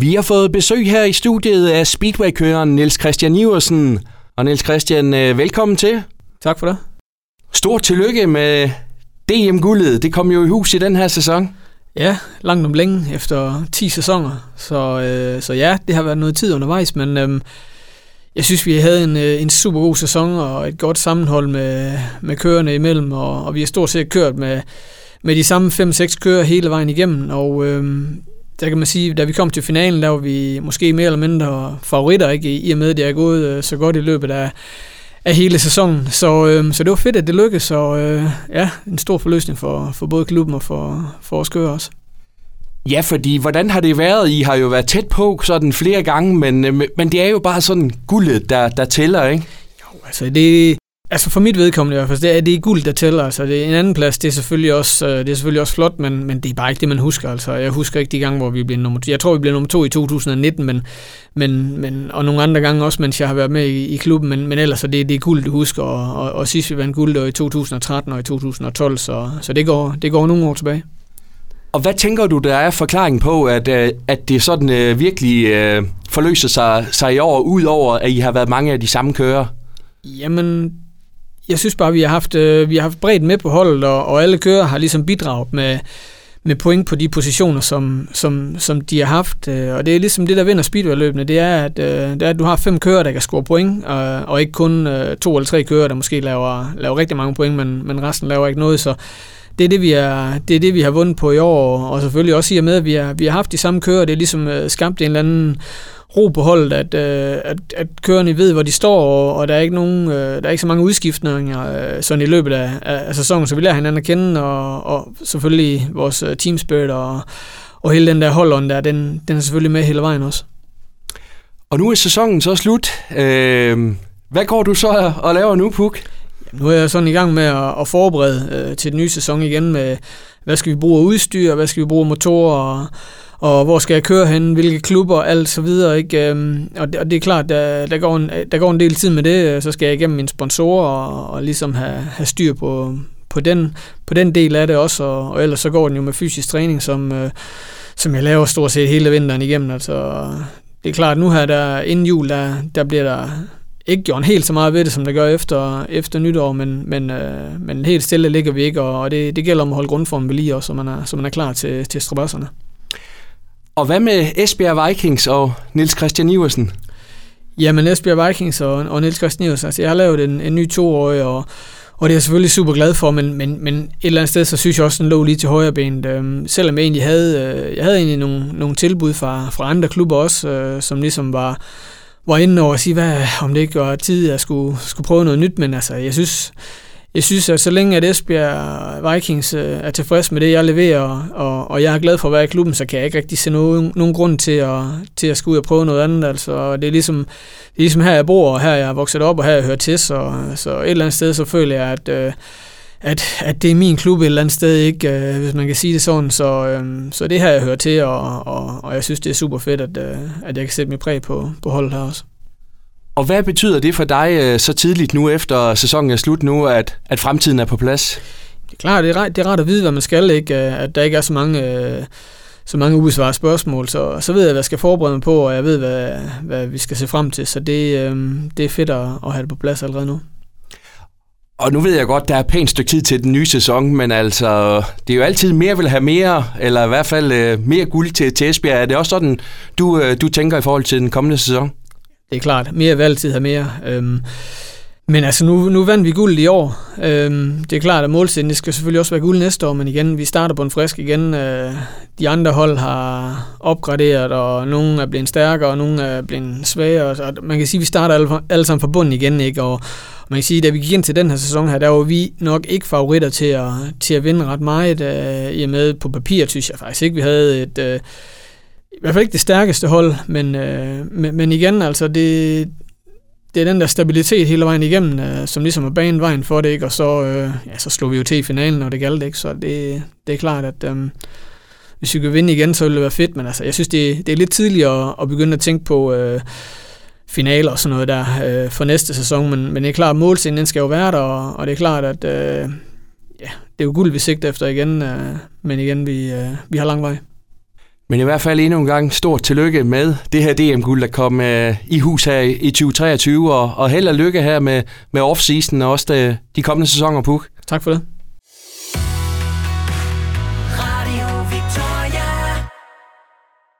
Vi har fået besøg her i studiet af Speedway-køreren Niels Christian Iversen. Og Niels Christian, øh, velkommen til. Tak for det. Stort tillykke med DM-guldet. Det kom jo i hus i den her sæson. Ja, langt om længe efter 10 sæsoner. Så, øh, så ja, det har været noget tid undervejs, men øh, jeg synes, vi havde en, øh, en super god sæson og et godt sammenhold med, med kørerne imellem, og, og vi har stort set kørt med, med de samme 5-6 kører hele vejen igennem, og øh, der kan man sige, da vi kom til finalen, der var vi måske mere eller mindre favoritter, ikke? i og med, at det er gået øh, så godt i løbet af, af hele sæsonen. Så, øh, så det var fedt, at det lykkedes, så øh, ja, en stor forløsning for, for både klubben og for, for os kører også. Ja, fordi hvordan har det været? I har jo været tæt på sådan flere gange, men, øh, men det er jo bare sådan guldet, der, der tæller, ikke? Jo, altså det, Altså for mit vedkommende i hvert fald, det er, det er guld, der tæller. Altså det er en anden plads, det er selvfølgelig også, øh, det er selvfølgelig også flot, men, men det er bare ikke det, man husker. Altså jeg husker ikke de gange, hvor vi blev nummer to. Jeg tror, vi blev nummer to i 2019, men, men, men, og nogle andre gange også, mens jeg har været med i, i klubben, men, men ellers er det, det er guld, du husker. Og, og, og sidst vi vandt guld, i 2013 og i 2012, så, så det, går, det går nogle år tilbage. Og hvad tænker du, der er forklaringen på, at, øh, at det sådan øh, virkelig øh, forløser sig, sig i år, ud over at I har været mange af de samme kører? Jamen, jeg synes bare, vi har haft, øh, vi har haft bredt med på holdet, og, og alle kører har ligesom bidraget med, med point på de positioner, som, som, som de har haft. Øh, og det er ligesom det, der vinder speedway-løbene, det er, at, øh, det er, at du har fem kører, der kan score point, og, og ikke kun øh, to eller tre kører, der måske laver, laver rigtig mange point, men, men resten laver ikke noget. Så det er det, vi er, det er det, vi har vundet på i år, og selvfølgelig også i og med, at vi har, vi har haft de samme kører. Det er ligesom øh, skabt en eller anden ro på holdet, at, øh, at, at kørerne ved, hvor de står, og, og der er ikke nogen, øh, der er ikke så mange udskiftninger øh, sådan i løbet af, af, af sæsonen, så vi lærer hinanden at kende, og, og selvfølgelig vores øh, team spirit og, og hele den der holdånd der, den, den er selvfølgelig med hele vejen også. Og nu er sæsonen så slut. Øh, hvad går du så og laver nu, Puk? Jamen, nu er jeg sådan i gang med at, at forberede øh, til den nye sæson igen med, hvad skal vi bruge af udstyr, hvad skal vi bruge af motorer, og, og hvor skal jeg køre hen, hvilke klubber, alt så videre. Ikke? Øhm, og, det, og det er klart, der, der, går en, der går en del tid med det, øh, så skal jeg igennem mine sponsorer og, og ligesom have, have styr på, på, den, på den del af det også, og, og ellers så går den jo med fysisk træning, som, øh, som jeg laver stort set hele vinteren igennem. Altså, det er klart, nu her der, inden jul, der, der bliver der ikke gjort helt så meget ved det, som der gør efter, efter nytår, men, men, øh, men helt stille ligger vi ikke, og, og det, det gælder om at holde grundformen ved lige også, så man er, så man er klar til, til strabasserne. Og hvad med Esbjerg Vikings og Nils Christian Iversen? Jamen Esbjerg Vikings og, og Nils Christian Iversen, altså jeg har lavet en, en ny toårig, og, og det er jeg selvfølgelig super glad for, men, men, men et eller andet sted, så synes jeg også, den lå lige til højre benet. Øhm, selvom jeg egentlig havde, øh, jeg havde egentlig nogle, nogle tilbud fra, fra andre klubber også, øh, som ligesom var, var inde over at sige, hvad, om det ikke var tid, at jeg skulle, skulle prøve noget nyt, men altså, jeg synes, jeg synes, at så længe at Esbjerg Vikings øh, er tilfreds med det, jeg leverer, og, og jeg er glad for at være i klubben, så kan jeg ikke rigtig se nogen, nogen grund til at, til at skulle ud og prøve noget andet. Altså, det, er ligesom, det er ligesom her, jeg bor, og her jeg er vokset op, og her jeg hører til, så, så et eller andet sted, så føler jeg, at, øh, at, at det er min klub et eller andet sted, ikke, øh, hvis man kan sige det sådan. Så, så det her, jeg hører til, og, og, og jeg synes, det er super fedt, at, at jeg kan sætte mit præg på, på holdet her også. Og hvad betyder det for dig øh, så tidligt nu, efter sæsonen er slut nu, at, at fremtiden er på plads? Det er klart, det er, ret, det er ret at vide, hvad man skal, ikke? at der ikke er så mange, øh, så mange ubesvarede spørgsmål. Så, så ved jeg, hvad jeg skal forberede mig på, og jeg ved, hvad, hvad vi skal se frem til. Så det, øh, det er fedt at, at have det på plads allerede nu. Og nu ved jeg godt, der er pænt stykke tid til den nye sæson, men altså, det er jo altid mere vil have mere, eller i hvert fald øh, mere guld til, til Esbjerg. Er det også sådan, du, øh, du tænker i forhold til den kommende sæson? Det er klart, mere vil altid have mere. Øhm, men altså, nu, nu vandt vi guld i år. Øhm, det er klart, at målsætningen skal selvfølgelig også være guld næste år, men igen, vi starter på en frisk igen. Øh, de andre hold har opgraderet, og nogle er blevet stærkere, og nogle er blevet svagere. Så man kan sige, at vi starter alle, alle sammen fra bunden igen, ikke? Og man kan sige, at da vi gik ind til den her sæson her, der var vi nok ikke favoritter til at, til at vinde ret meget. Øh, I og med på papir, synes jeg faktisk ikke, vi havde et... Øh, i hvert fald ikke det stærkeste hold, men, øh, men, men igen, altså det, det er den der stabilitet hele vejen igennem, øh, som ligesom er banen vejen for det, ikke? og så, øh, ja, så slog vi jo til i finalen, og det galt ikke, så det, det er klart, at øh, hvis vi kan vinde igen, så ville det være fedt, men altså, jeg synes, det, det er lidt tidligt at, at begynde at tænke på øh, finaler og sådan noget der øh, for næste sæson, men, men det er klart, at målsætningen skal jo være der, og, og det er klart, at øh, ja, det er jo guld, vi sigter efter igen, øh, men igen, vi, øh, vi har lang vej. Men i hvert fald endnu en gang stort tillykke med det her DM-guld, der kom øh, i hus her i 2023, og, og held og lykke her med, med off-season og også de, de kommende sæsoner, Puk. Tak for det.